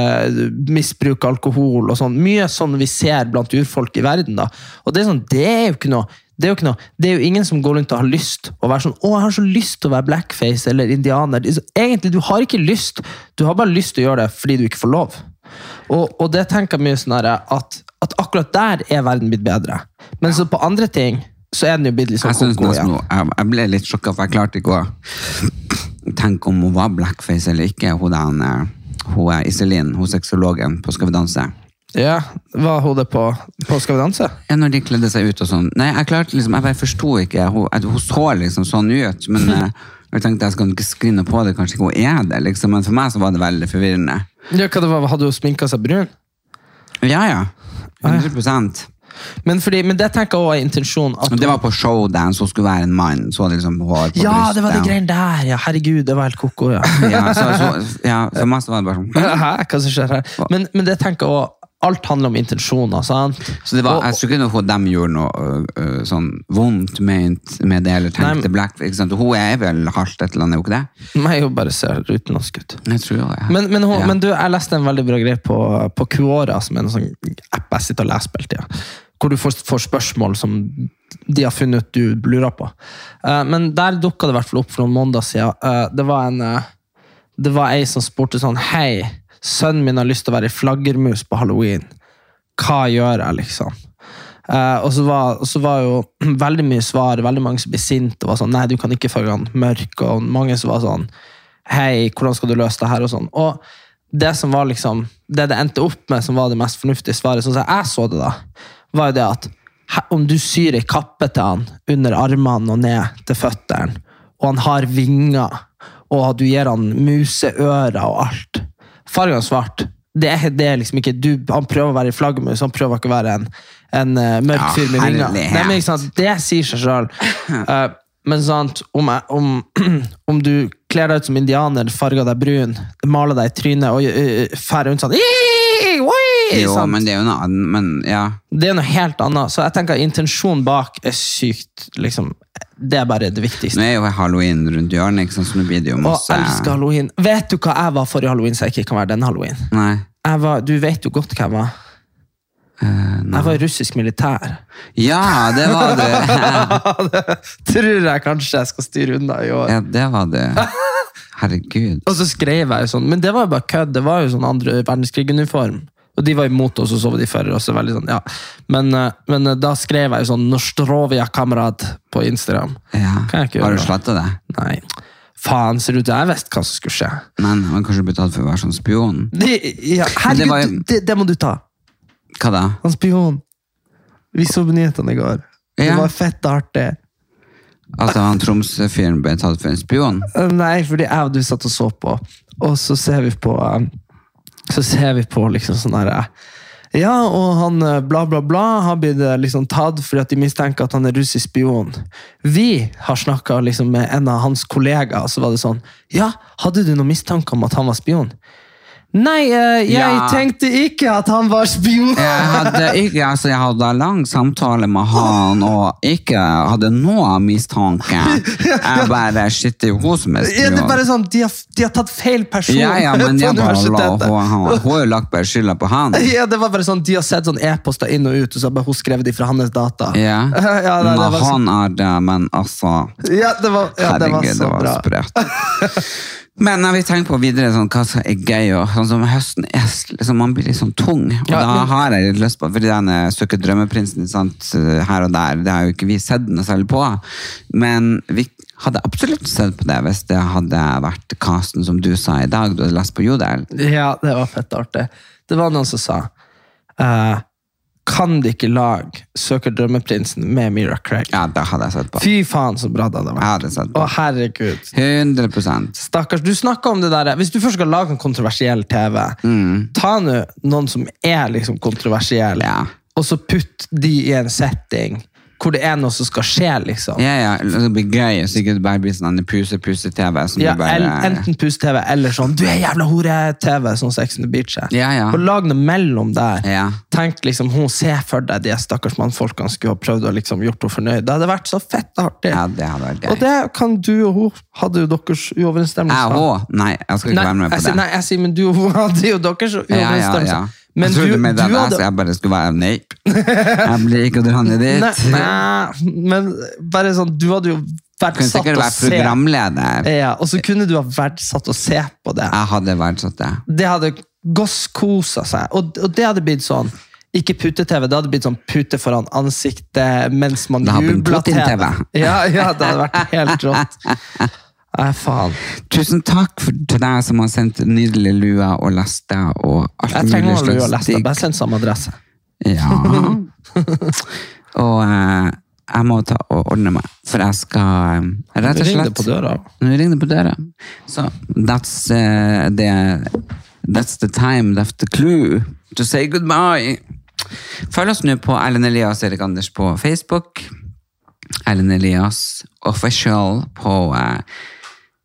misbruk av alkohol og sånn. Mye sånn vi ser blant urfolk i verden. da. Og det er sånn, det er jo ikke noe det er, jo ikke noe, det er jo ingen som går rundt og har lyst å være sånn 'Å, jeg har så lyst til å være blackface eller indianer'. Er Egentlig, du har ikke lyst. Du har bare lyst til å gjøre det fordi du ikke får lov. Og, og det tenker jeg mye sånn at, at akkurat der er verden blitt bedre. Men så på andre ting så er den jo blitt litt sånn Jeg, jeg, jeg ble litt sjokka, for jeg klarte ikke å tenke om hun var blackface eller ikke. Hun, den, eh, hun er Iselin, hun sexologen på Skal vi danse. Ja, Var hun det på, på Skal vi danse? Ja, når de kledde seg ut og sånn. Nei, jeg klarte liksom, jeg bare forsto ikke. Hun, at hun så liksom sånn ut, men eh, jeg tenkte jeg skal ikke skrine på det, kanskje ikke hun er det, liksom. Men for meg så var det veldig forvirrende. Ja, hva det var, Hadde hun sminka seg brun? Ja, ja. 100 Men, fordi, men det tenker jeg også er intensjonen. At Det var på showdance, hun skulle være en mann. Så liksom hår på ja, det var de greiene der! Ja, herregud, det var helt koko. ja. Ja, så, så, ja, så var det bare sånn Hæ, hva som skjer her? Men, men det tenker jeg også, alt handler om intensjoner. sant? Så det var, Og- jeg tror ikke noe de gjorde noe øh, sånn vondt ment med det, eller tenkte nei, black, ikke sant? Hun er vel halvt et eller annet, er hun ikke det? Nei, hun bare ser utenlandsk ut. Jeg tror jo, ja. Men, men, hun, Ja. men du, jeg leste en veldig bra greie på, på Quora, som er en sånn app jeg sitter og leser på hele tida. Hvor du får, får spørsmål som de har funnet ut du lurer på. Uh, men der dukka det i hvert fall opp for noen måneder siden. Uh, det var en eh, Det var ei som spurte sånn Hei, sønnen min har lyst til å være flaggermus på halloween. Hva gjør jeg, liksom? Eh, og, så var, og så var jo veldig mye svar, veldig mange som ble sinte og var sånn Nei, du kan ikke farge han mørk. Og mange som var sånn Hei, hvordan skal du løse det her? Og sånn. Og det som var liksom Det det endte opp med, som var det mest fornuftige svaret, sånn som jeg så det, da, var jo det at om du syr ei kappe til han under armene og ned til føttene, og han har vinger, og du gir han museører og alt Farg han svart. Det er, det er liksom ikke du, Han prøver å være i flaggermus, han prøver ikke å være en, en uh, mørk fyr med vinger. Nei, men ikke sant? Det sier seg sjøl. men sant, om, jeg, om, om du kler deg ut som indianer, farger deg brun, maler deg i trynet og uh, fer rundt sånn Jo, sant? men det er jo noe annet, men ja. Det er noe helt annet. Så jeg tenker intensjonen bak er sykt liksom, Det er bare det Nå viktigste. er jo halloween rundt hjørnet, ikke sant, så nå blir det jo masse Å, elsker halloween. Vet du hva jeg var forrige halloween, så jeg ikke kan være denne halloween? Nei, var, du vet jo godt hva jeg var. Uh, no. Jeg var russisk militær. Ja, det var det. det tror jeg kanskje jeg skal styre unna i år. Ja, det var du. Herregud. Og så skrev jeg jo sånn, men det var jo bare kødd. Det var jo sånn andre verdenskrig-uniform. Og de var imot oss, og så var de for oss. Veldig sånn, ja. men, eh, men eh, da skrev jeg jo sånn 'Nostrovia kamerad' på Instagram. Ja. Kan jeg ikke Har du det? sletta det? Nei. Faen, ser ut til jeg visste hva som skulle skje. Men han kanskje blitt tatt for å være sånn spion? De, ja, det herregud, det, jo- det, må du ta. Hva da? Han spion. Vi så nyhetene i går. Det var fett artig. At han Tromsø-fyren ble tatt for en spion? Eh, Nei, fordi jeg og du satt og så på, og så ser vi på eh, Så ser vi på liksom sånn her eh, Ja, og han eh, bla, bla, bla har blitt eh, liksom tatt fordi at de mistenker at han er russisk spion. Vi har snakka liksom med en av hans kollegaer, så var det sånn Ja, hadde du noen mistanke om at han var spion? Nei, eh, jeg Ja. tenkte ikke at han var spion! Jeg hadde, ikke, altså, jeg hadde lang samtale med han, og ikke hadde noe mistanke. Jeg bare Shit, hun som er Ja, det er bare sånn, De har, de har tatt feil person Ja, ja, men jeg bare la hun, har jo lagt bare skylda på han. Ja, det var bare sånn, De har sett sånn e-poster inn og ut, og så har hun skrevet de fra hans data. Ja. Ja, det, det var sånn. han er det, men altså Ja, det var, ja, det var Herregud, så det var bra. sprøtt. Men når vi tenker på videre sånn, hva som er gøy. Og, sånn som høsten er, liksom, Man blir litt sånn tung. Og Ja, da har jeg litt lyst på Fordi den eh, Søker drømmeprinsen sant, her og der, det har jo ikke vi sett noe særlig på. Men vi hadde absolutt sett på det hvis det hadde vært casten som du sa i dag. Du hadde lest på Jodel. Ja, det var fett artig. Det var noen som sa eh, Kan de ikke lage Søker drømmeprinsen med Mira Craig? Ja, det hadde jeg sett på. Fy faen, så bra det hadde vært. hadde sett på. Å, herregud. 100% Stakkars, du snakka om det der Hvis du først skal lage en kontroversiell TV, ta nå noen som er liksom kontroversielle, Ja. og så putt de i en setting hvor det er noe som skal skje, liksom. Ja, ja, det blir gøy, så ikke bare blir sånn puse-puse-TV. Ja, bare... enten puse-TV eller sånn 'du er jævla hore-TV', sånn Sex on the Beach. Ja, ja. Og lag noe mellom der. Ja. Tenk liksom, hun ser for deg de stakkars mannfolkene skulle ha prøvd å liksom gjort henne fornøyd. Det hadde vært så fett artig. Ja, det hadde vært gøy. Og det kan du og hun hadde jo deres Jeg uoverensstemmelser. òg? Nei, jeg skal ikke Nei, være med på jeg det. nei, jeg sier, men du og hun hadde jo deres Ja, ja, ja. Men jeg trodde du, med du at hadde jeg bare skulle være nei. Jeg blir ikke å dra ned dit. Nei, nei, men bare sånn, du hadde jo Kunne verdsatt sikkert å vært se. programleder. Ja, og så kunne du ha verdsatt å se på det. Jeg hadde verdsatt det. Det hadde gosskosa seg. Og, og det hadde blitt sånn ikke pute-TV, det hadde blitt sånn pute foran ansiktet mens man Det hadde blitt jubla til Putin-TV. Ja, ja, det hadde vært helt rått. Nei, faen. Tusen takk for, til deg som har sendt nydelige luer og lester og alt Jeg trenger mulig lue og leste Bare send samme adresse. Ja. og eh, jeg må ta og ordne meg, for jeg skal eh, rett og slett det på døra. Nå ringer det på døra. Så that's, eh, the, that's the time, that's the clue to say goodbye. Følg oss nå på Erlend Elias Erik Anders på Facebook. Erlend Elias Official på eh,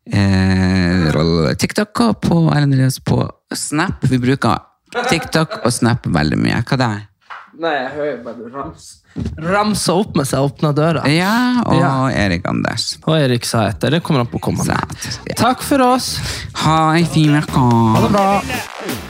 eh, TikTok og på Erlend Elias på Snap. Vi bruker TikTok og Snap veldig mye. Hva det er? Nei, jeg hører bare rams. ramsa opp med seg åpna døra. Ja, og Ja. Erik Anders. Og Erik sa etter. Det kommer han på å komme med. Takk for oss. Ha ei fin uke. Ha det bra.